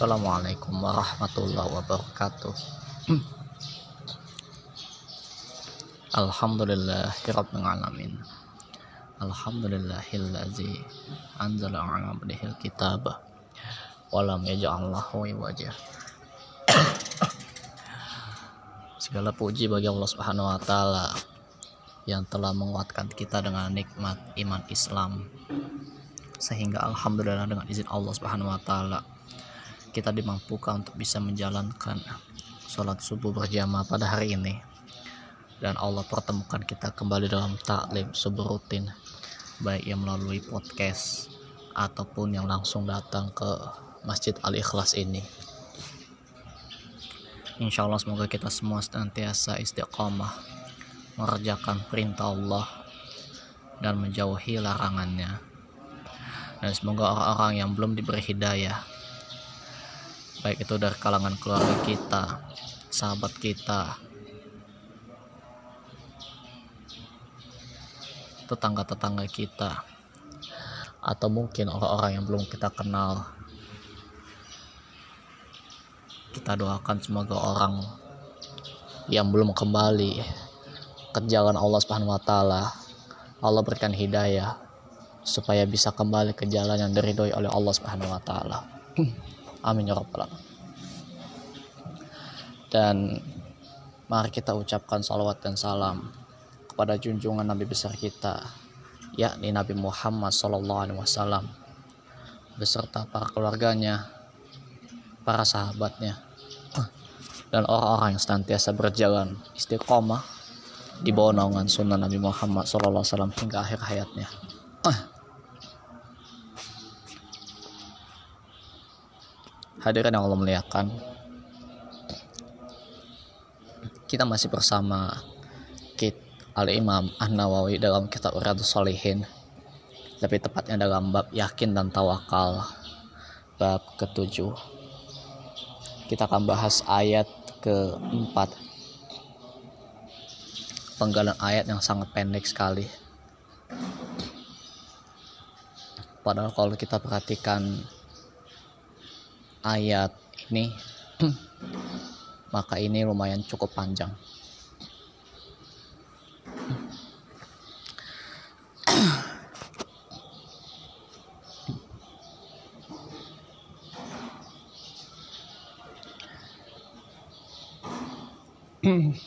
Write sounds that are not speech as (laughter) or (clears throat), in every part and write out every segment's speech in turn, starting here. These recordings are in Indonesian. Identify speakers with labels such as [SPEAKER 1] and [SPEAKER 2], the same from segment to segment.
[SPEAKER 1] Assalamualaikum warahmatullahi wabarakatuh. Alhamdulillahirabbil alamin. Alhamdulillahillazi anzala ala abdihil kitab walam yaj'al lahu wajah Segala puji bagi Allah Subhanahu wa taala yang telah menguatkan kita dengan nikmat iman Islam. Sehingga alhamdulillah dengan izin Allah Subhanahu wa taala kita dimampukan untuk bisa menjalankan sholat subuh berjamaah pada hari ini. Dan Allah pertemukan kita kembali dalam taklim subuh rutin baik yang melalui podcast ataupun yang langsung datang ke Masjid Al-Ikhlas ini. Insya Allah semoga kita semua senantiasa istiqomah mengerjakan perintah Allah dan menjauhi larangannya. Dan semoga orang-orang yang belum diberi hidayah baik itu dari kalangan keluarga kita sahabat kita tetangga-tetangga kita atau mungkin orang-orang yang belum kita kenal kita doakan semoga orang yang belum kembali ke jalan Allah Subhanahu wa taala Allah berikan hidayah supaya bisa kembali ke jalan yang diridhoi oleh Allah Subhanahu wa taala. Amin ya rabbal alamin. Dan mari kita ucapkan salawat dan salam kepada junjungan Nabi besar kita yakni Nabi Muhammad sallallahu alaihi wasallam beserta para keluarganya, para sahabatnya dan orang-orang yang senantiasa berjalan istiqomah di bawah naungan sunnah Nabi Muhammad wasallam hingga akhir hayatnya. Hadirin yang Allah muliakan. Kita masih bersama Kit Al-Imam An-Nawawi dalam kitab Riyadus Salihin Lebih tepatnya dalam bab yakin dan tawakal Bab ketujuh. Kita akan bahas ayat keempat. Penggalan ayat yang sangat pendek sekali. Padahal kalau kita perhatikan ayat ini. (clears throat) Maka ini lumayan cukup panjang. (clears throat)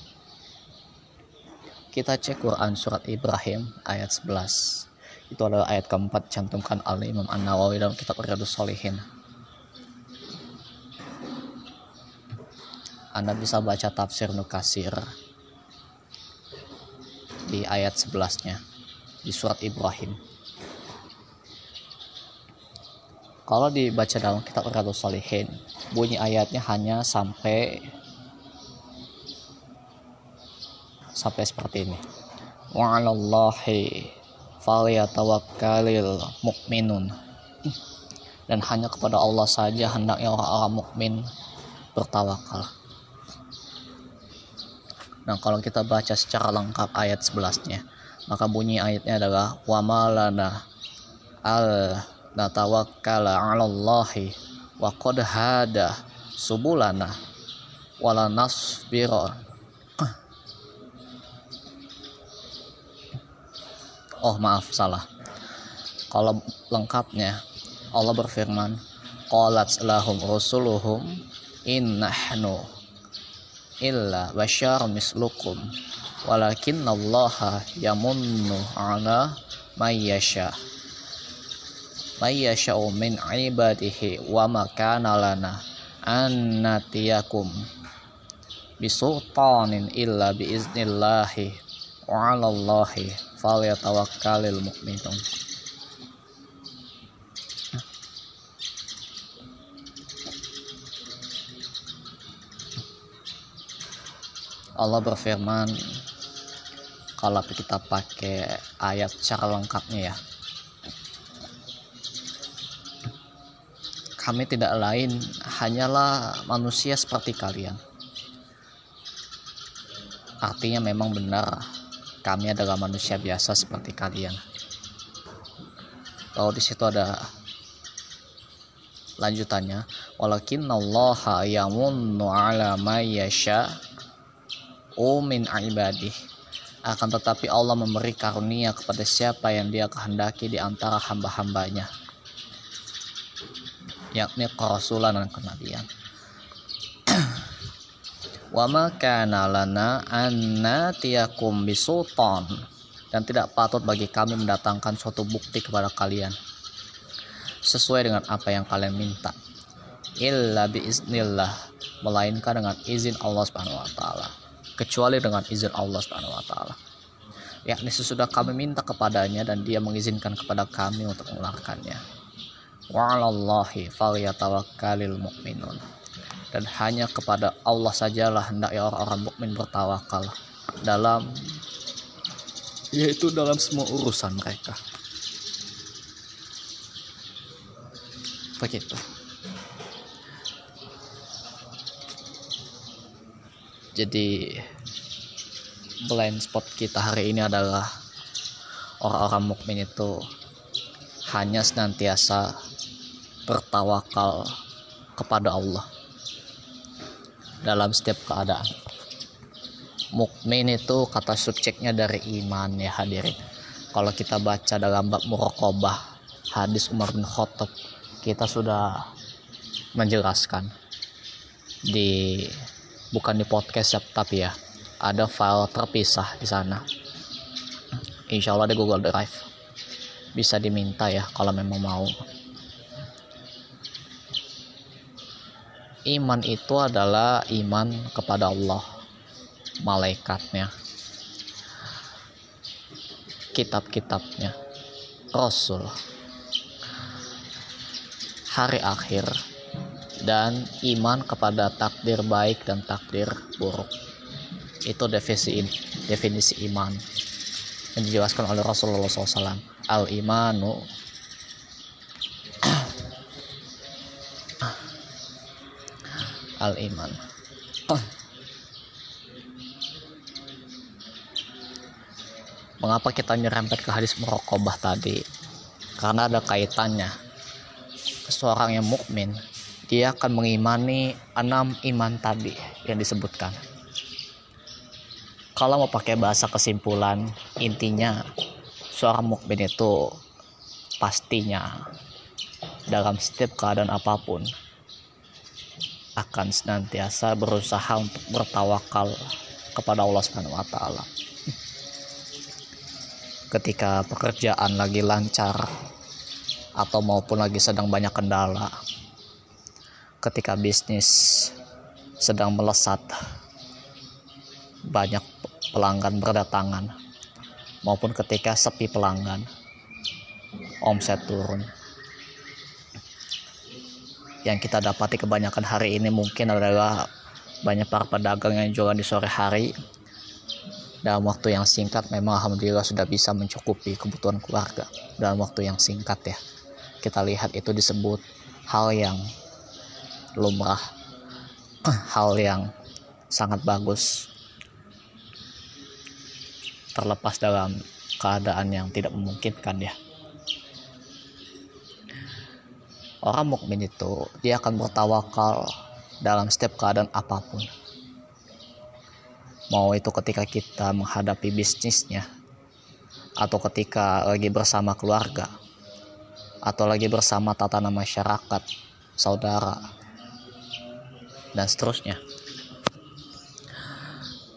[SPEAKER 1] Kita cek Quran surat Ibrahim ayat 11 itu adalah ayat keempat cantumkan oleh Imam An-Nawawi dalam kitab Riyadus Solihin Anda bisa baca tafsir Nukasir di ayat 11-nya di surat Ibrahim. Kalau dibaca dalam kitab Riyadhus Salihin, bunyi ayatnya hanya sampai sampai seperti ini. Wa 'alallahi mu'minun. Dan hanya kepada Allah saja hendaknya orang-orang mukmin bertawakal. Nah, kalau kita baca secara lengkap ayat 11-nya, maka bunyi ayatnya adalah wa malana al natawakkala 'ala Allahi wa qad hada subulana wala nasbira. (clears throat) Oh maaf salah. Kalau lengkapnya Allah berfirman Qalat lahum rusuluhum innahnu illa bashar mislukum walakin Allah yamunnu ala may yasha may yasha min ibadihi wa ma kana lana an natiyakum bisultanin illa biiznillahi wa 'ala Allahi falyatawakkalul mu'minun Allah berfirman kalau kita pakai ayat secara lengkapnya ya kami tidak lain hanyalah manusia seperti kalian. Artinya memang benar kami adalah manusia biasa seperti kalian. Kalau di situ ada lanjutannya walakinallaha yamunnu ala may yasha min ibadih. Akan tetapi Allah memberi karunia kepada siapa yang dia kehendaki di antara hamba-hambanya. Yakni kerasulan dan kenabian. (clears throat) Wa kana lana an natiyakum bisultan. Dan tidak patut bagi kami mendatangkan suatu bukti kepada kalian. Sesuai dengan apa yang kalian minta. Illa biiznillah melainkan dengan izin Allah Subhanahu wa taala kecuali dengan izin Allah Subhanahu wa taala. Yakni sesudah kami minta kepadanya dan dia mengizinkan kepada kami untuk mengeluarkannya. Wa 'alallahi falyatawakkalul mu'minun. Dan hanya kepada Allah sajalah hendaknya orang-orang mukmin bertawakal dalam yaitu dalam semua urusan mereka. Begitu. Jadi blind spot kita hari ini adalah orang-orang mukmin itu hanya senantiasa bertawakal kepada Allah dalam setiap keadaan. Mukmin itu kata subjeknya dari iman ya hadirin. Kalau kita baca dalam bab muraqabah hadis Umar bin Khattab kita sudah menjelaskan di bukan di podcast ya, tapi ya ada file terpisah di sana. Insya Allah di Google Drive. Bisa diminta ya kalau memang mau. Iman itu adalah iman kepada Allah malaikatnya kitab-kitabnya Rasul. Hari akhir dan iman kepada takdir baik dan takdir buruk. Itu definisi iman yang dijelaskan oleh Rasulullah SAW. Al imanu al iman. Mengapa kita nyerempet ke hadis merokobah tadi? Karena ada kaitannya. Seorang yang mukmin dia akan mengimani enam iman tadi yang disebutkan. Kalau mau pakai bahasa kesimpulan, intinya seorang mukmin itu pastinya dalam setiap keadaan apa pun akan senantiasa berusaha untuk bertawakal kepada Allah Subhanahu wa taala. Ketika pekerjaan lagi lancar atau maupun lagi sedang banyak kendala, ketika bisnis sedang melesat banyak pelanggan berdatangan maupun ketika sepi pelanggan omset turun. Yang kita dapati kebanyakan hari ini mungkin adalah banyak para pedagang yang jualan di sore hari. Dalam waktu yang singkat memang alhamdulillah sudah bisa mencukupi kebutuhan keluarga. Dalam waktu yang singkat ya. Kita lihat itu disebut hal yang lumrah. Hal yang sangat bagus. Terlepas dalam keadaan yang tidak memungkinkan ya. Orang mukmin itu dia akan bertawakal dalam setiap keadaan apa pun. Mau itu ketika kita menghadapi bisnisnya atau ketika lagi bersama keluarga atau lagi bersama tatanan masyarakat saudara dan seterusnya.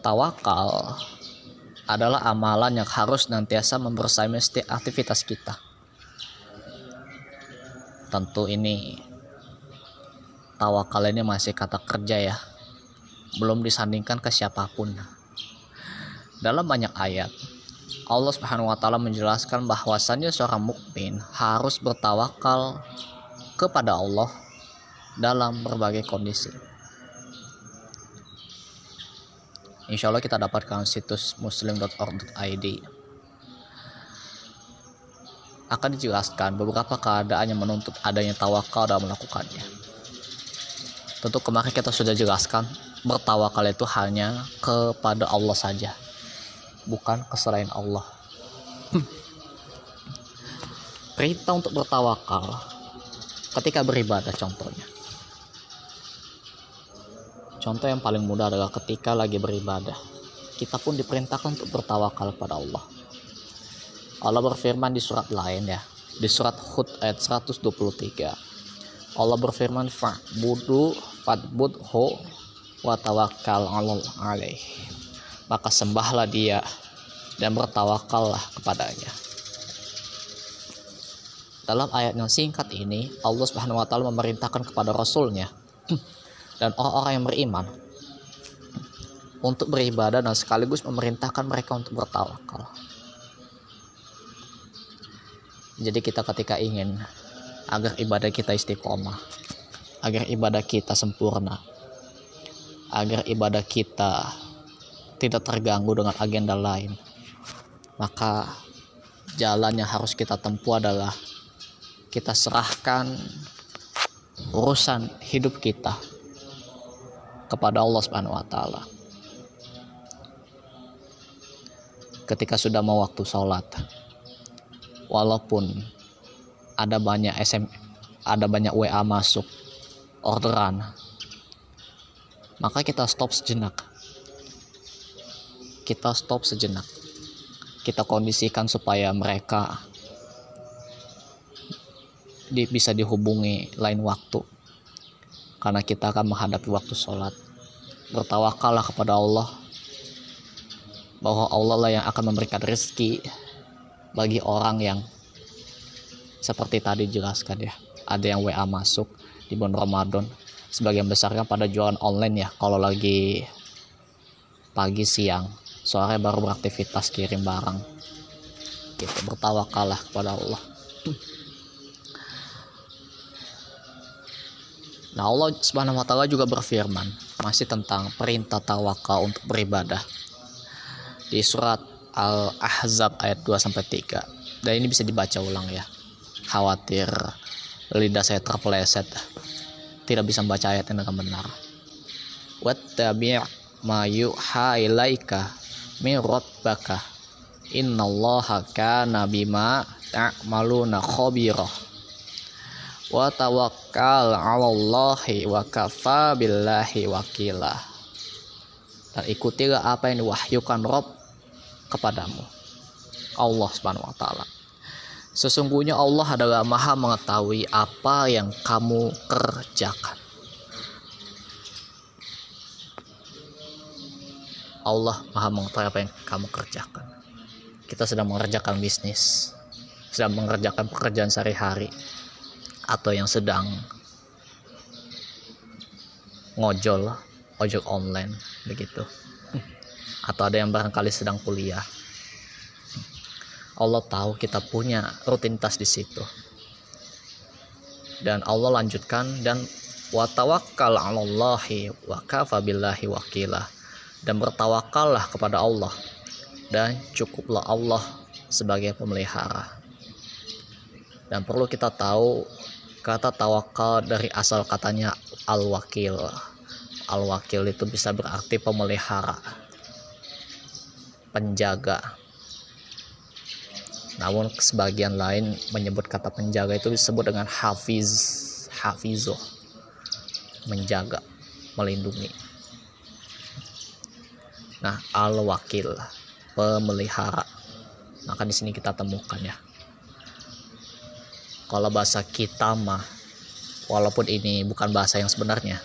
[SPEAKER 1] Tawakal adalah amalan yang harus nantiasa membersamai setiap aktivitas kita. Tentu ini tawakal ini masih kata kerja ya, belum disandingkan ke siapa pun. Dalam banyak ayat, Allah Subhanahu wa taala menjelaskan bahwasannya seorang mukmin harus bertawakal kepada Allah dalam berbagai kondisi. Insya Allah kita dapatkan situs muslim.org.id akan dijelaskan beberapa keadaan yang menuntut adanya tawakal dalam melakukannya. Tentu kemarin kita sudah jelaskan bertawakal itu hanya kepada Allah saja, bukan ke selain Allah. Perintah untuk bertawakal ketika beribadah contohnya contoh yang paling mudah adalah ketika lagi beribadah. Kita pun diperintahkan untuk bertawakal kepada Allah. Allah berfirman di surat lain ya. Di surat Hud ayat 123 Allah berfirman fa'budu fa'budhu wa tawakkal alaih. Maka sembahlah dia dan bertawakallah kepadanya. Dalam ayat yang singkat ini Allah Subhanahu wa taala memerintahkan kepada rasulnya dan orang-orang yang beriman untuk beribadah dan sekaligus memerintahkan mereka untuk bertawakal. Jadi kita ketika ingin agar ibadah kita istiqomah, agar ibadah kita sempurna, agar ibadah kita tidak terganggu dengan agenda lain, maka jalan yang harus kita tempuh adalah kita serahkan urusan hidup kita kepada Allah Subhanahu wa taala. Ketika sudah mau waktu sholat, walaupun ada banyak SM, ada banyak WA masuk, orderan, maka kita stop sejenak. Kita stop sejenak. Kita kondisikan supaya mereka di, bisa dihubungi lain waktu karena kita akan menghadapi waktu sholat. Bertawakallah kepada Allah bahwa Allah lah yang akan memberikan rezeki bagi orang yang seperti tadi jelaskan ya. Ada yang WA masuk di bulan Ramadan. Sebagian besar kan pada jualan online ya kalau lagi pagi siang. Sore baru beraktivitas kirim barang. Gitu. Bertawakallah kepada Allah Nah Allah Subhanahu wa taala juga berfirman masih tentang perintah tawakal untuk beribadah di surat Al-Ahzab ayat 2 sampai 3. Dan ini bisa dibaca ulang ya. Khawatir lidah saya terpeleset tidak bisa membaca ayat yang benar. Wattabi' ma yuha ilaika min rabbaka innallaha kana bima ta'maluna khabirah wa tawakkal 'alallahi wa kafa billahi wakila. Dan ikutilah apa yang diwahyukan Rob kepadamu. Allah Subhanahu wa taala. Sesungguhnya Allah adalah Maha mengetahui apa yang kamu kerjakan. Allah Maha mengetahui apa yang kamu kerjakan. Kita sedang mengerjakan bisnis, sedang mengerjakan pekerjaan sehari-hari, atau yang sedang ngojol ojek online begitu. Atau ada yang barangkali sedang kuliah. Allah tahu kita punya rutinitas di situ. Dan Allah lanjutkan dan wa tawakkal 'alallahi wa billahi wakilah. Dan bertawakallah kepada Allah. Dan cukuplah Allah sebagai pemelihara. Dan perlu kita tahu kata tawakal dari asal katanya al-wakil. Al-wakil itu bisa berarti pemelihara penjaga. Namun sebagian lain menyebut kata penjaga itu disebut dengan hafiz hafizo menjaga melindungi. Nah al-wakil pemelihara. Maka di sini kita temukan ya kalau bahasa kita mah walaupun ini bukan bahasa yang sebenarnya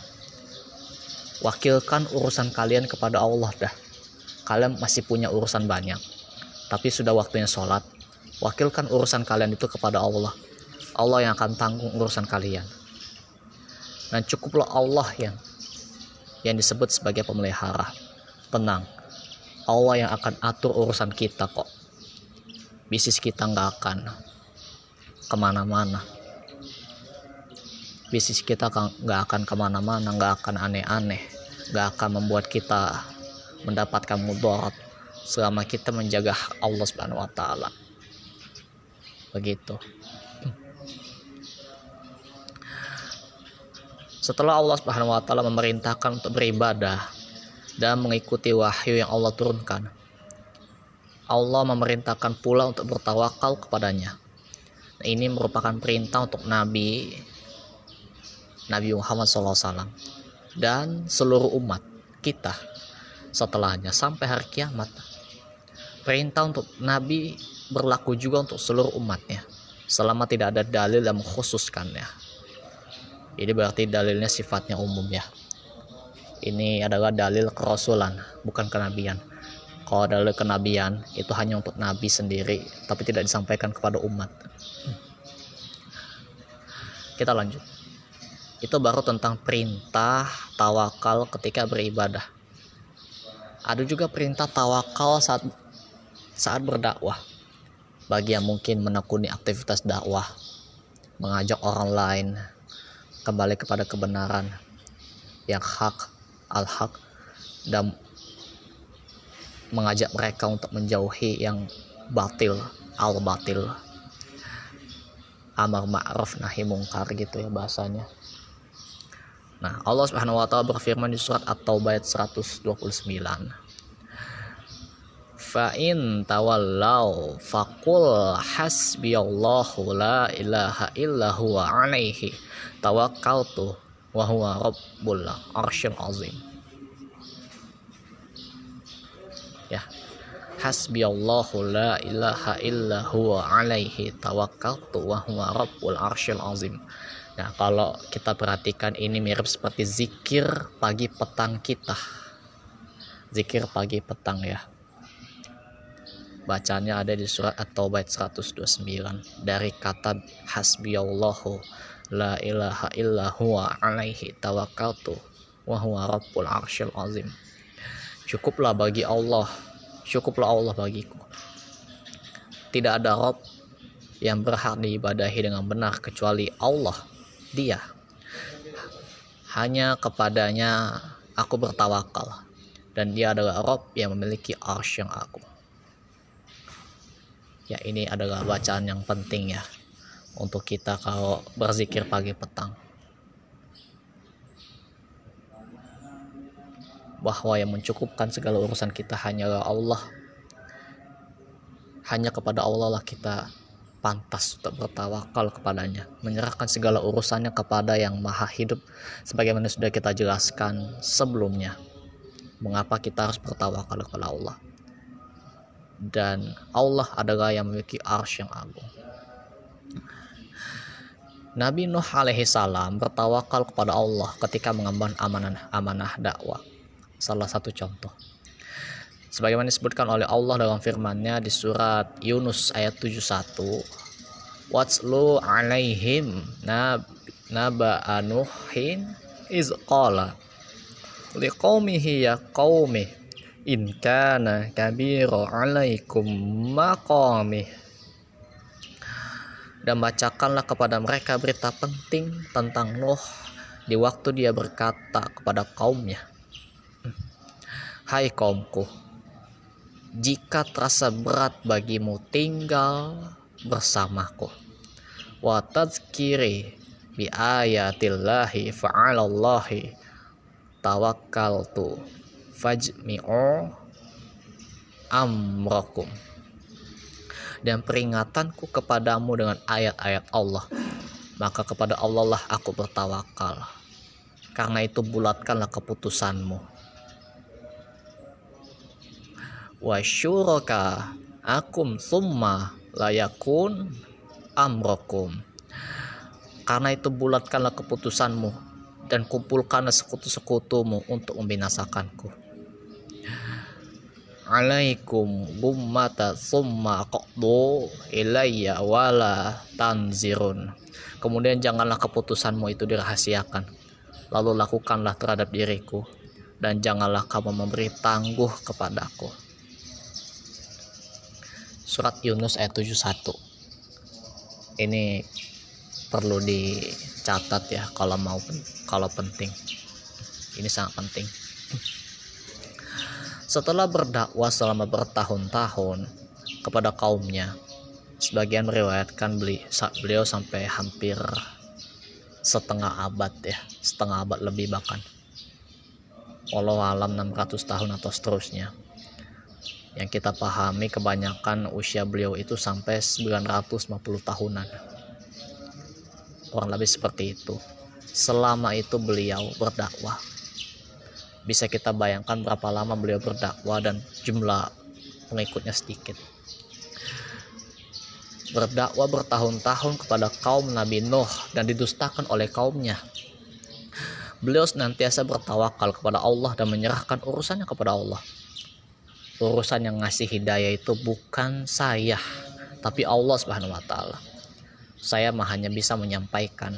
[SPEAKER 1] wakilkan urusan kalian kepada Allah dah. Kalian masih punya urusan banyak tapi sudah waktunya sholat wakilkan urusan kalian itu kepada Allah. Allah yang akan tanggung urusan kalian. Dan cukuplah Allah yang yang disebut sebagai pemelihara. Tenang Allah yang akan atur urusan kita kok. Bisnis kita nggak akan ke mana-mana. Bisnis kita nggak akan ke mana-mana nggak akan aneh-aneh nggak akan membuat kita mendapatkan mudarat selama kita menjaga Allah Subhanahu wa taala. Begitu. Setelah Allah Subhanahu wa taala memerintahkan untuk beribadah dan mengikuti wahyu yang Allah turunkan Allah memerintahkan pula untuk bertawakal kepadanya ini merupakan perintah untuk Nabi Nabi Muhammad SAW dan seluruh umat kita setelahnya sampai hari kiamat. Perintah untuk Nabi berlaku juga untuk seluruh umatnya selama tidak ada dalil yang mengkhususkannya. Ini berarti dalilnya sifatnya umum ya. Ini adalah dalil kerasulan bukan kenabian. Kalau dalil kenabian itu hanya untuk nabi sendiri tapi tidak disampaikan kepada umat kita lanjut. Itu baru tentang perintah tawakal ketika beribadah. Ada juga perintah tawakal saat saat berdakwah. Bagi yang mungkin menekuni aktivitas dakwah mengajak orang lain kembali kepada kebenaran yang hak al-haq dan mengajak mereka untuk menjauhi yang batil al-batil amar ma'ruf nahi mungkar gitu ya bahasanya Nah, Allah Subhanahu wa taala berfirman di surat At-Taubah ayat 129. Fa in tawallau faqul hasbiyallahu la ilaha illa huwa alaihi tawakkaltu wa huwa rabbul arsyil azim. Hasbiyallahu la ilaha illa huwa alaihi tawakkaltu wa huwa rabbul arsyil azim. Nah, kalau kita perhatikan ini mirip seperti zikir pagi petang kita. Zikir pagi petang ya. Bacanya ada di surat At-Taubah 129 dari kata hasbiyallahu la ilaha illa huwa alaihi tawakkaltu wa huwa rabbul arsyil azim. Cukuplah bagi Allah, cukuplah Allah bagiku. Tidak ada Rob yang berhak diibadahi dengan benar kecuali Allah dia. Hanya kepadanya aku bertawakal dan dia adalah Rob yang memiliki arsh yang aku ya ini adalah bacaan yang penting ya untuk kita kalau berzikir pagi petang bahwa yang mencukupkan segala urusan kita hanyalah Allah hanya kepada Allah lah kita pantas untuk bertawakal kepadanya, menyerahkan segala urusannya kepada yang maha hidup, sebagaimana sudah kita jelaskan sebelumnya. Mengapa kita harus bertawakal kepada Allah? Dan Allah adalah yang memiliki ars yang agung. Nabi Nuh alaihi salam bertawakal kepada Allah ketika mengemban amanah amanah dakwah. Salah satu contoh. Sebagaimana disebutkan oleh Allah dalam firman-Nya di surat Yunus ayat 71 Watslu alaihim nab naba anuhin iz qala liqaumihi ya qaumi in kana kabira alaikum maqami dan bacakanlah kepada mereka berita penting tentang Nuh di waktu dia berkata kepada kaumnya Hai kaumku jika terasa berat bagimu tinggal bersamaku. Wa tadzkiri bi ayatillahi fa'alallahi. Tawakkaltu fajmi'u amrakum. Dan peringatanku kepadamu dengan ayat-ayat Allah. Maka kepada Allah lah aku bertawakal. Karena itu bulatkanlah keputusanmu wa syuraka akum summa layakun amrokum. Karena itu bulatkanlah keputusanmu dan kumpulkanlah sekutu-sekutumu untuk membinasakanku. Alaikum gummata summa qaddu ilayya wala tanzirun. Kemudian janganlah keputusanmu itu dirahasiakan. Lalu lakukanlah terhadap diriku dan janganlah kamu memberi tangguh kepadaku surat Yunus ayat 71 ini perlu dicatat ya kalau mau kalau penting. Ini sangat penting. Setelah berdakwah selama bertahun-tahun kepada kaumnya sebagian meriwayatkan beli beliau sampai hampir setengah abad ya setengah abad lebih bahkan. Walau alam 600 tahun atau seterusnya yang kita pahami kebanyakan usia beliau itu sampai 950 tahunan. Kurang lebih seperti itu. Selama itu beliau berdakwah. Bisa kita bayangkan berapa lama beliau berdakwah dan jumlah pengikutnya sedikit. Berdakwah bertahun-tahun kepada kaum Nabi Nuh dan didustakan oleh kaumnya. Beliau senantiasa bertawakal kepada Allah dan menyerahkan urusannya kepada Allah urusan yang ngasih hidayah itu bukan saya tapi Allah Subhanahu wa taala saya mah hanya bisa menyampaikan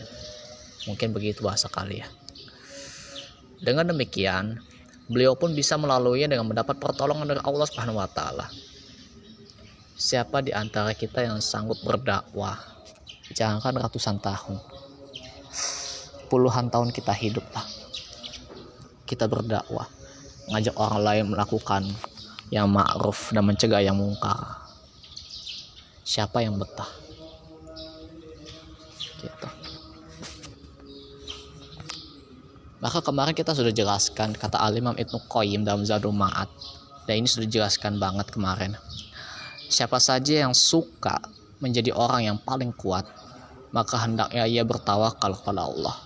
[SPEAKER 1] mungkin begitu bahasa kali ya dengan demikian, beliau pun bisa melaluinya dengan mendapat pertolongan dari Allah Subhanahu wa taala. Siapa di antara kita yang sanggup berdakwah? Jangankan ratusan tahun. Puluhan tahun kita hidup lah. Kita berdakwah, ngajak orang lain melakukan yang ma'ruf dan mencegah yang mungkar. Siapa yang betah? Gitu. Maka kemarin kita sudah jelaskan kata Al-Imam Ibnu Qayyim dalam Zadul Ma'ad. Dan ini sudah dijelaskan banget kemarin. Siapa saja yang suka menjadi orang yang paling kuat, maka hendaknya ia bertawakal kepada Allah.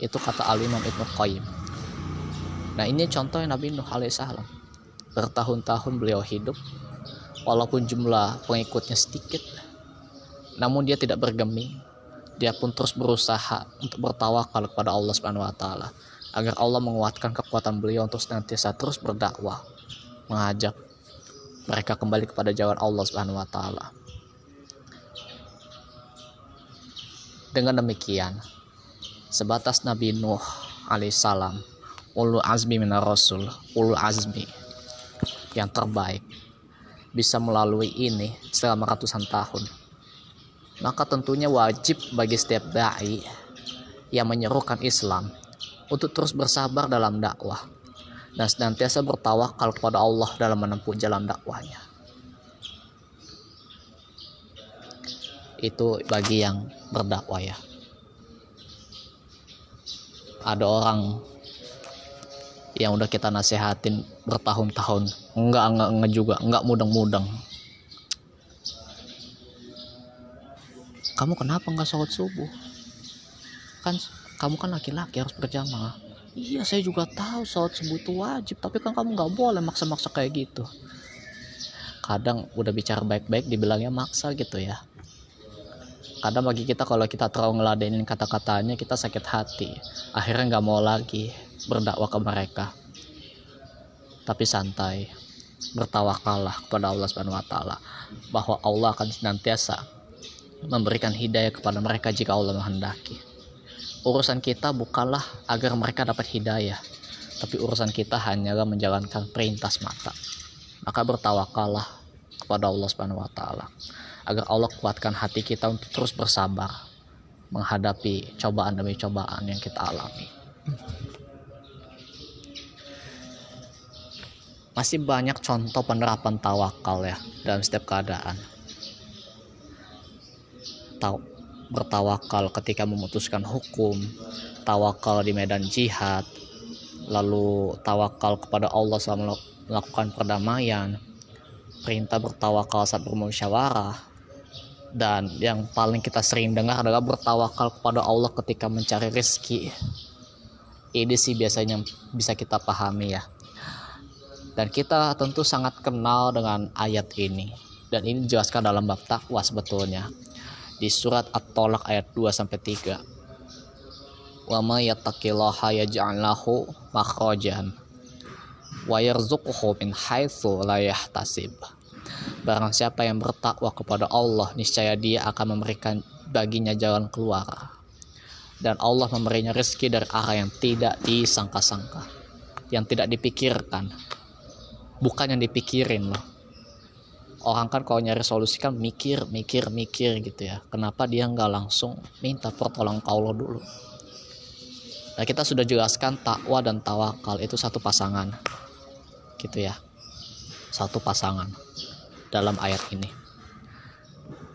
[SPEAKER 1] Itu kata Al-Imam Ibnu Qayyim. Nah ini contohnya Nabi Nuh alaihissalam. Bertahun-tahun beliau hidup, walaupun jumlah pengikutnya sedikit, namun dia tidak bergeming, dia pun terus berusaha untuk bertawakal kepada Allah Subhanahu wa taala agar Allah menguatkan kekuatan beliau untuk senantiasa terus berdakwah mengajak mereka kembali kepada jalan Allah Subhanahu wa taala. Dengan demikian, sebatas Nabi Nuh alaihissalam, ulu azmi minar rasul, ulu azmi yang terbaik bisa melalui ini selama ratusan tahun maka tentunya wajib bagi setiap dai yang menyerukan Islam untuk terus bersabar dalam dakwah dan senantiasa bertawakal kepada Allah dalam menempuh jalan dakwahnya. Itu bagi yang berdakwah ya. Ada orang yang udah kita nasehatin bertahun-tahun, enggak enggak enggak juga, enggak mudeng-mudeng. Kamu kenapa nggak sholat subuh? Kan kamu kan laki-laki harus berjamaah. Iya saya juga tahu sholat subuh itu wajib tapi kan kamu nggak boleh maksa-maksa kayak gitu. Kadang udah bicara baik-baik dibilangnya maksa gitu ya. Kadang bagi kita kalau kita terlalu ngeladenin kata-katanya kita sakit hati. Akhirnya nggak mau lagi berdakwah ke mereka. Tapi santai bertawakallah kepada Allah Subhanahu wa taala bahwa Allah akan senantiasa memberikan hidayah kepada mereka jika Allah menghendaki. Urusan kita bukanlah agar mereka dapat hidayah, tapi urusan kita hanyalah menjalankan perintah mata. Maka bertawakallah kepada Allah Subhanahu wa taala agar Allah kuatkan hati kita untuk terus bersabar menghadapi cobaan demi cobaan yang kita alami. Masih banyak contoh penerapan tawakal ya dalam setiap keadaan taw bertawakal ketika memutuskan hukum, tawakal di medan jihad, lalu tawakal kepada Allah saat melakukan perdamaian, perintah bertawakal saat bermusyawarah, dan yang paling kita sering dengar adalah bertawakal kepada Allah ketika mencari rezeki. Ini sih biasanya bisa kita pahami ya. Dan kita tentu sangat kenal dengan ayat ini. Dan ini dijelaskan dalam bab takwa sebetulnya di surat At-Tolak ayat 2 sampai 3. Wa may yattaqillaha yaj'al lahu makhrajan wa yarzuqhu min haitsu la yahtasib. Barang siapa yang bertakwa kepada Allah, niscaya dia akan memberikan baginya jalan keluar. Dan Allah memberinya rezeki dari arah yang tidak disangka-sangka, yang tidak dipikirkan. Bukan yang dipikirin loh. Orang kan kalau nyari solusi kan mikir mikir mikir gitu ya. Kenapa dia nggak langsung minta pertolongan Allah dulu? Nah kita sudah jelaskan takwa dan tawakal itu satu pasangan. Gitu ya. Satu pasangan dalam ayat ini.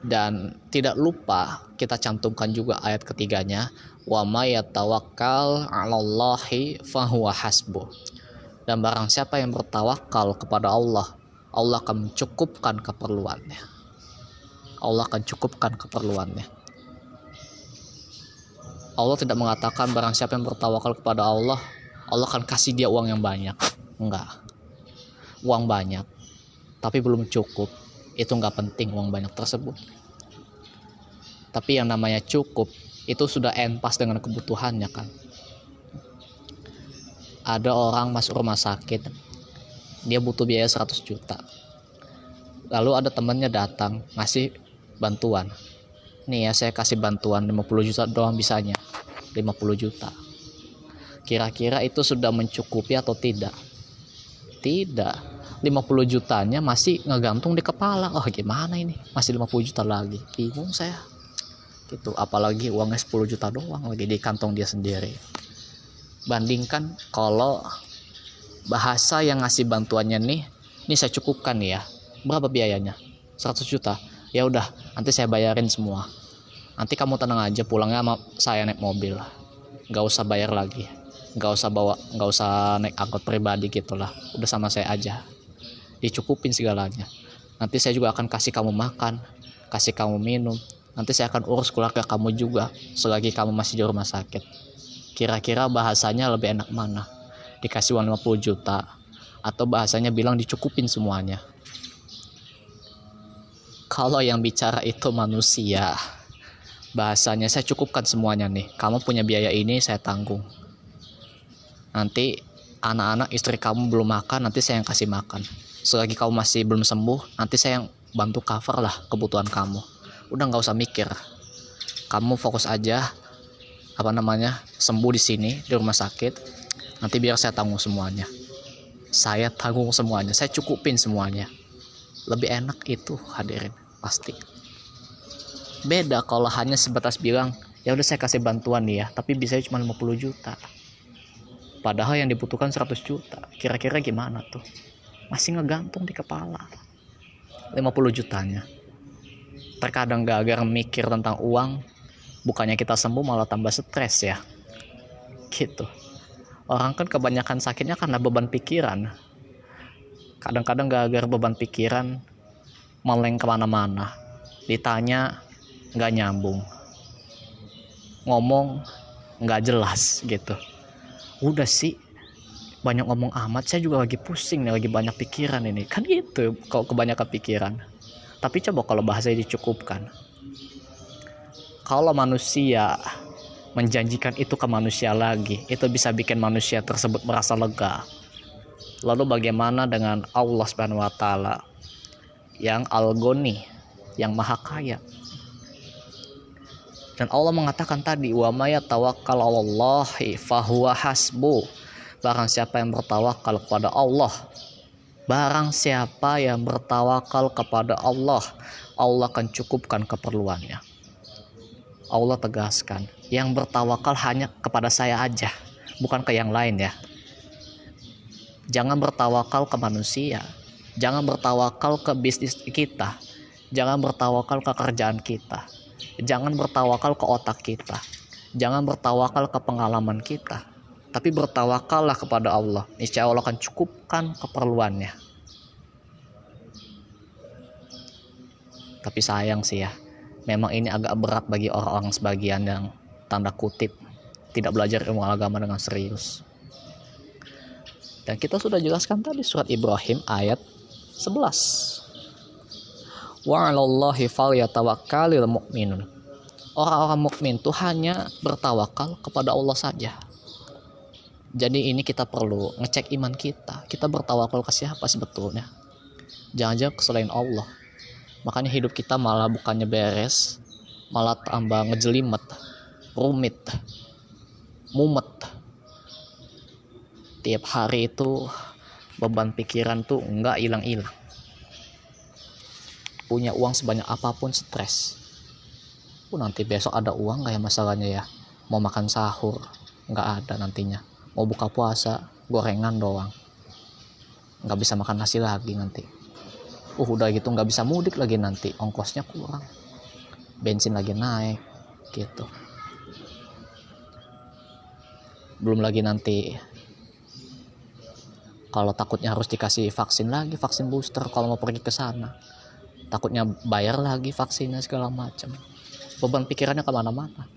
[SPEAKER 1] Dan tidak lupa kita cantumkan juga ayat ketiganya wa may yatawakkal 'alallahi fahuwa hasbuh dan barang siapa yang bertawakal kepada Allah Allah akan mencukupkan keperluannya. Allah akan cukupkan keperluannya. Allah tidak mengatakan barang siapa yang bertawakal kepada Allah Allah akan kasih dia uang yang banyak. Enggak. Uang banyak tapi belum cukup. Itu nggak penting uang banyak tersebut. Tapi yang namanya cukup itu sudah pas dengan kebutuhannya kan ada orang masuk rumah sakit. Dia butuh biaya 100 juta. Lalu ada temannya datang ngasih bantuan. Nih ya saya kasih bantuan 50 juta doang bisanya. 50 juta. Kira-kira itu sudah mencukupi atau tidak? Tidak. 50 jutanya masih ngegantung di kepala. Oh gimana ini? Masih 50 juta lagi. Bingung saya. Gitu. Apalagi uangnya 10 juta doang lagi di kantong dia sendiri bandingkan kalau bahasa yang ngasih bantuannya nih ini saya cukupkan ya. Berapa biayanya? 100 juta. Ya udah nanti saya bayarin semua. Nanti kamu tenang aja pulangnya sama saya naik mobil. Nggak usah bayar lagi. Nggak usah bawa nggak usah naik angkot pribadi gitulah. Udah sama saya aja. Dicukupin segalanya. Nanti saya juga akan kasih kamu makan kasih kamu minum. Nanti saya akan urus keluarga kamu juga selagi kamu masih di rumah sakit kira-kira bahasanya lebih enak mana? Dikasih uang 50 juta atau bahasanya bilang dicukupin semuanya? Kalau yang bicara itu manusia bahasanya saya cukupkan semuanya nih. Kamu punya biaya ini saya tanggung. Nanti anak-anak istri kamu belum makan nanti saya yang kasih makan. Selagi kamu masih belum sembuh nanti saya yang bantu cover lah kebutuhan kamu. Udah nggak usah mikir. Kamu fokus aja apa namanya sembuh di sini di rumah sakit. Nanti biar saya tanggung semuanya. Saya tanggung semuanya. Saya cukupin semuanya. Lebih enak itu hadirin pasti. Beda kalau hanya sebatas bilang ya udah saya kasih bantuan nih ya tapi bisa cuma 50 juta. Padahal yang dibutuhkan 100 juta. Kira-kira gimana tuh? Masih ngegantung di kepala. 50 jutanya. Terkadang gak agar mikir tentang uang bukannya kita sembuh malah tambah stres ya. Gitu. Orang kan kebanyakan sakitnya karena beban pikiran. Kadang-kadang gak agar beban pikiran meleng ke mana-mana. Ditanya nggak nyambung. Ngomong nggak jelas gitu. Udah sih banyak ngomong amat saya juga lagi pusing nih lagi banyak pikiran ini. Kan gitu kalau kebanyakan pikiran. Tapi coba kalau bahasa dicukupkan kalau manusia menjanjikan itu ke manusia lagi, itu bisa bikin manusia tersebut merasa lega. Lalu bagaimana dengan Allah Subhanahu wa taala yang Al-Ghani, yang Maha Kaya? Dan Allah mengatakan tadi, "Wa may tawakkal 'alallahi fahuwa hasbu." Barang siapa yang bertawakal kepada Allah, barang siapa yang bertawakal kepada Allah, Allah akan cukupkan keperluannya. Allah tegaskan, yang bertawakal hanya kepada saya aja, bukan ke yang lain ya. Jangan bertawakal ke manusia, jangan bertawakal ke bisnis kita, jangan bertawakal ke kerjaan kita, jangan bertawakal ke otak kita, jangan bertawakal ke pengalaman kita, tapi bertawakallah kepada Allah. Niscaya Allah akan cukupkan keperluannya. Tapi sayang sih ya, memang ini agak berat bagi orang-orang sebagian yang tanda kutip tidak belajar ilmu agama dengan serius. Dan kita sudah jelaskan tadi surat Ibrahim ayat 11. Wa 'alallahi falyatawakkalul mu'minun. Orang-orang mukmin itu hanya bertawakal kepada Allah saja. Jadi ini kita perlu ngecek iman kita. Kita bertawakal ke siapa sebetulnya? Jangan-jangan selain Allah makanya hidup kita malah bukannya beres malah tambah ngejelimet rumit mumet. Tiap hari itu beban pikiran tuh nggak hilang-hilang. Punya uang sebanyak apa pun stres. Pun nanti besok ada uang nggak ya masalahnya ya? Mau makan sahur nggak ada nantinya. Mau buka puasa gorengan doang. Nggak bisa makan nasi lagi nanti uh udah gitu nggak bisa mudik lagi nanti. Ongkosnya kurang. Bensin lagi naik gitu. Belum lagi nanti kalau takutnya harus dikasih vaksin lagi vaksin booster kalau mau pergi ke sana. Takutnya bayar lagi vaksinnya segala macam. Beban pikirannya ke mana-mana.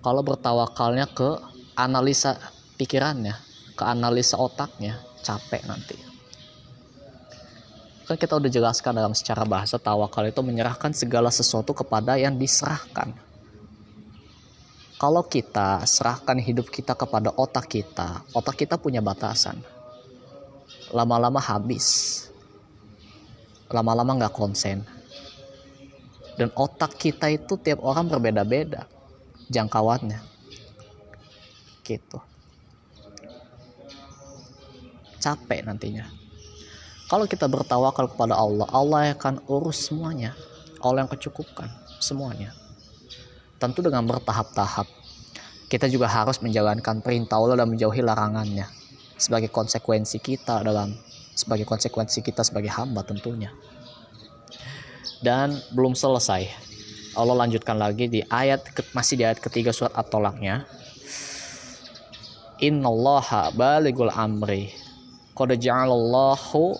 [SPEAKER 1] Kalau bertawakalnya ke analisa pikirannya ke analisa otaknya capek nanti kan kita udah jelaskan dalam secara bahasa tawakal itu menyerahkan segala sesuatu kepada yang diserahkan. Kalau kita serahkan hidup kita kepada otak kita otak kita punya batasan. Lama-lama habis. Lama-lama nggak konsen. Dan otak kita itu tiap orang berbeda-beda jangkauannya. Gitu. Capek nantinya kalau kita bertawakal kepada Allah Allah akan urus semuanya Allah yang kecukupkan semuanya tentu dengan bertahap-tahap kita juga harus menjalankan perintah Allah dan menjauhi larangannya sebagai konsekuensi kita dalam sebagai konsekuensi kita sebagai hamba tentunya. Dan belum selesai. Allah lanjutkan lagi di ayat masih di ayat ketiga surat At-Tolaknya. Innallaha baligul amri. Qad ja'alallahu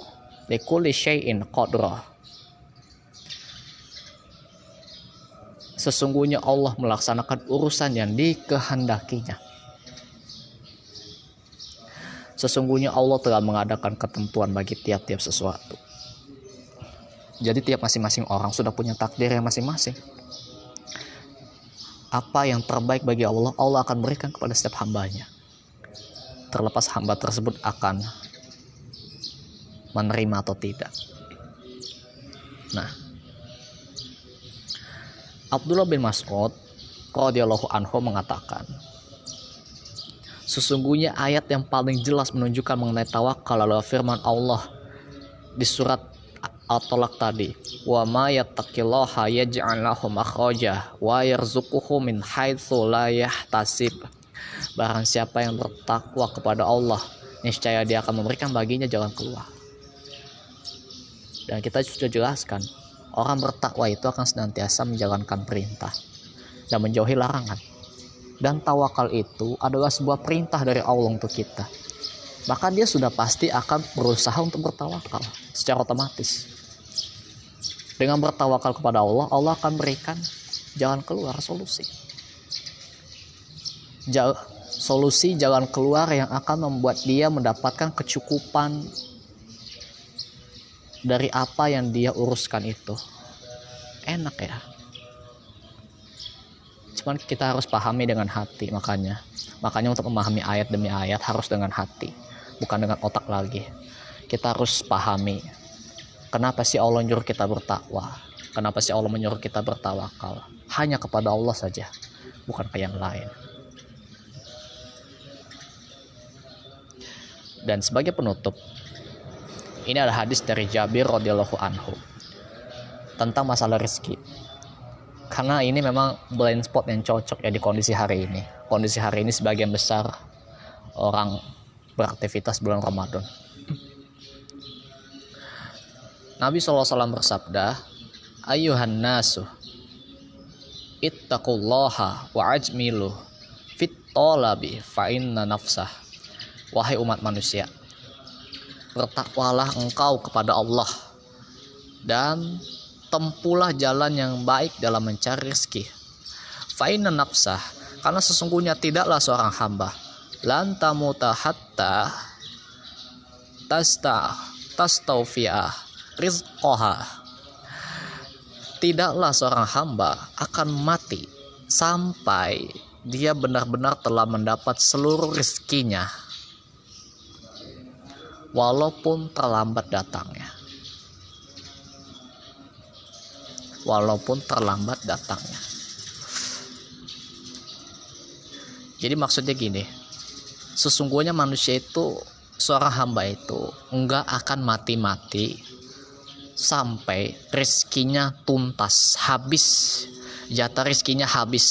[SPEAKER 1] likulli syai'in qadra. Sesungguhnya Allah melaksanakan urusan yang dikehendakinya Sesungguhnya Allah telah mengadakan ketentuan bagi tiap-tiap sesuatu. Jadi tiap masing-masing orang sudah punya takdir yang masing-masing. Apa yang terbaik bagi Allah, Allah akan berikan kepada setiap hambanya. Terlepas hamba tersebut akan menerima atau tidak. Nah, Abdullah bin Mas'ud radhiyallahu anhu mengatakan, Sesungguhnya ayat yang paling jelas menunjukkan mengenai tawakal adalah firman Allah di surat At-Talaq tadi. Wa ma yattaqillaha yaj'al lahu makhraja wa yarzuquhu min haitsu la yahtasib. Barang siapa yang bertakwa kepada Allah, niscaya dia akan memberikan baginya jalan keluar. Dan kita sudah jelaskan, orang bertakwa itu akan senantiasa menjalankan perintah dan menjauhi larangan. Dan tawakal itu adalah sebuah perintah dari Allah untuk kita. Maka dia sudah pasti akan berusaha untuk bertawakal secara otomatis. Dengan bertawakal kepada Allah Allah akan berikan jalan keluar solusi. Jal solusi jalan keluar yang akan membuat dia mendapatkan kecukupan dari apa yang dia uruskan itu. Enak ya. Cuman kita harus pahami dengan hati makanya. Makanya untuk memahami ayat demi ayat harus dengan hati bukan dengan otak lagi. Kita harus pahami kenapa sih Allah nyuruh kita bertakwa? Kenapa sih Allah menyuruh kita bertawakal? Hanya kepada Allah saja bukan ke yang lain. Dan sebagai penutup ini ada hadis dari Jabir radhiyallahu anhu tentang masalah rezeki. Karena ini memang blind spot yang cocok ya di kondisi hari ini. Kondisi hari ini sebagian besar orang beraktivitas bulan Ramadan. Nabi SAW bersabda ayuhan nasu ittaqullaha wa ajmilu fit talabi fa inna nafsah. Wahai umat manusia bertakwalah engkau kepada Allah. Dan tempuhlah jalan yang baik dalam mencari rezeki. Fa'inna nafsah, karena sesungguhnya tidaklah seorang hamba. Lantamuta hatta tasta tastaufiah rizqoha. Tidaklah seorang hamba akan mati sampai dia benar-benar telah mendapat seluruh rezekinya walaupun terlambat datangnya walaupun terlambat datangnya. Jadi maksudnya gini, sesungguhnya manusia itu seorang hamba itu enggak akan mati-mati sampai rezekinya tuntas, habis. Jatah rezekinya habis.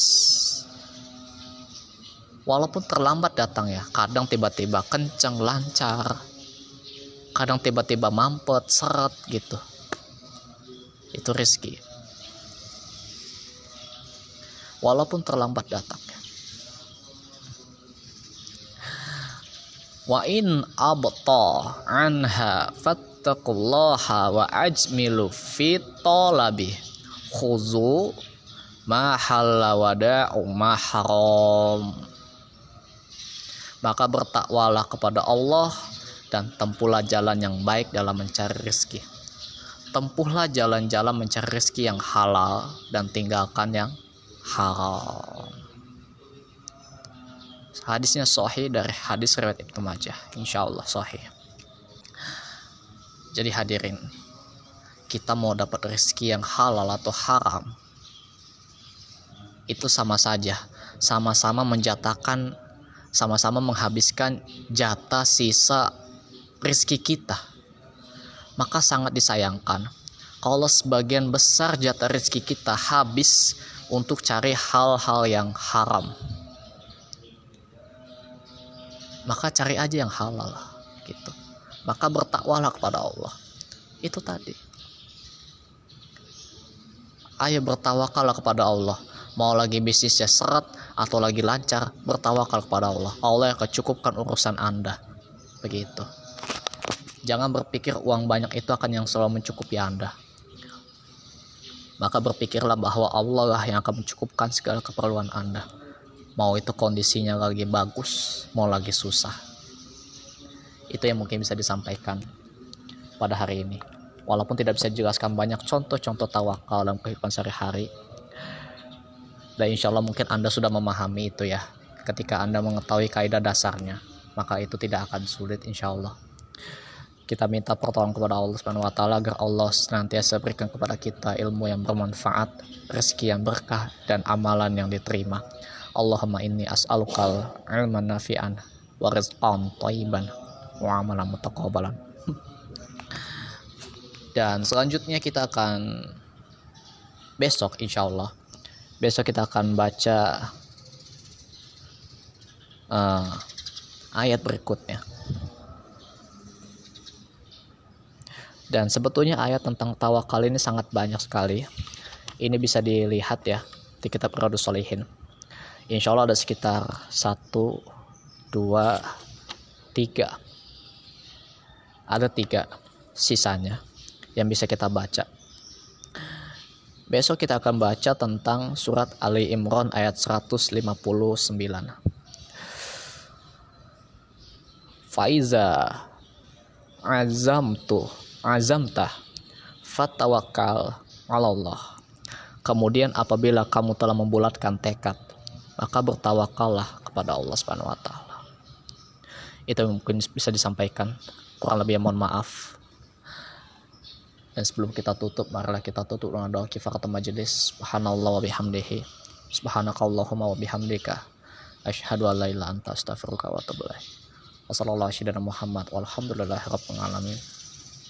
[SPEAKER 1] Walaupun terlambat datang ya, kadang tiba-tiba kenceng, lancar. Kadang tiba-tiba mampet, seret gitu. Itu rezeki walaupun terlambat datang. Wa in abta anha fattaqullaha wa ajmilu fi talabi khuzu ma halal wada'u maka bertakwalah kepada Allah dan tempuhlah jalan yang baik dalam mencari rezeki. Tempuhlah jalan-jalan mencari rezeki yang halal dan tinggalkan yang haram. Hadisnya sahih dari hadis riwayat Ibnu Majah. Insyaallah sahih. Jadi hadirin, kita mau dapat rezeki yang halal atau haram, itu sama saja, sama-sama menjatakan sama-sama menghabiskan jatah sisa rezeki kita. Maka sangat disayangkan kalau sebagian besar jatah rezeki kita habis untuk cari hal-hal yang haram. Maka cari aja yang halal gitu. Maka bertakwalah kepada Allah. Itu tadi. Ayo bertawakallah kepada Allah mau lagi bisnisnya seret atau lagi lancar bertawakal kepada Allah Allah yang akan urusan anda begitu jangan berpikir uang banyak itu akan yang selalu mencukupi anda. Maka berpikirlah bahwa Allah lah yang akan mencukupkan segala keperluan anda. Mau itu kondisinya lagi bagus mau lagi susah. Itu yang mungkin bisa disampaikan pada hari ini. Walaupun tidak bisa dijelaskan banyak contoh-contoh tawakal dalam kehidupan sehari-hari dan insya Allah mungkin Anda sudah memahami itu ya. Ketika Anda mengetahui kaidah dasarnya maka itu tidak akan sulit insya Allah kita minta pertolongan kepada Allah Subhanahu wa taala agar Allah senantiasa berikan kepada kita ilmu yang bermanfaat, rezeki yang berkah dan amalan yang diterima. Allahumma inni as'alukal ilman nafi'an wa rizqan thayyiban wa amalan mutaqabbalan. Dan selanjutnya kita akan besok insya Allah besok kita akan baca uh, ayat berikutnya dan sebetulnya ayat tentang tawakal ini sangat banyak sekali. Ini bisa dilihat ya di kitab Riyadus Solihin Insya Allah ada sekitar satu dua tiga. Ada tiga sisanya yang bisa kita baca. Besok kita akan baca tentang surat Ali Imran ayat 159. Faiza azamtu azamta fatawakal Allah. Kemudian apabila kamu telah membulatkan tekad, maka bertawakallah kepada Allah Subhanahu wa taala. Itu mungkin bisa disampaikan. Kurang lebih mohon maaf. Dan sebelum kita tutup, marilah kita tutup dengan doa kifaratul majelis. Subhanallah wa bihamdihi. Subhanakallahumma wa bihamdika. Asyhadu an la ilaha anta astaghfiruka wa atubu ilaik. Wassalamualaikum rabbil alamin.